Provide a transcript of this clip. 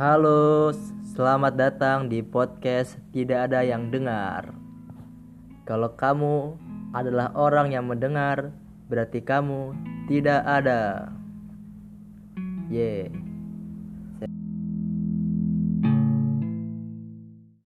Halo, selamat datang di podcast Tidak Ada Yang Dengar. Kalau kamu adalah orang yang mendengar, berarti kamu tidak ada. Yeah.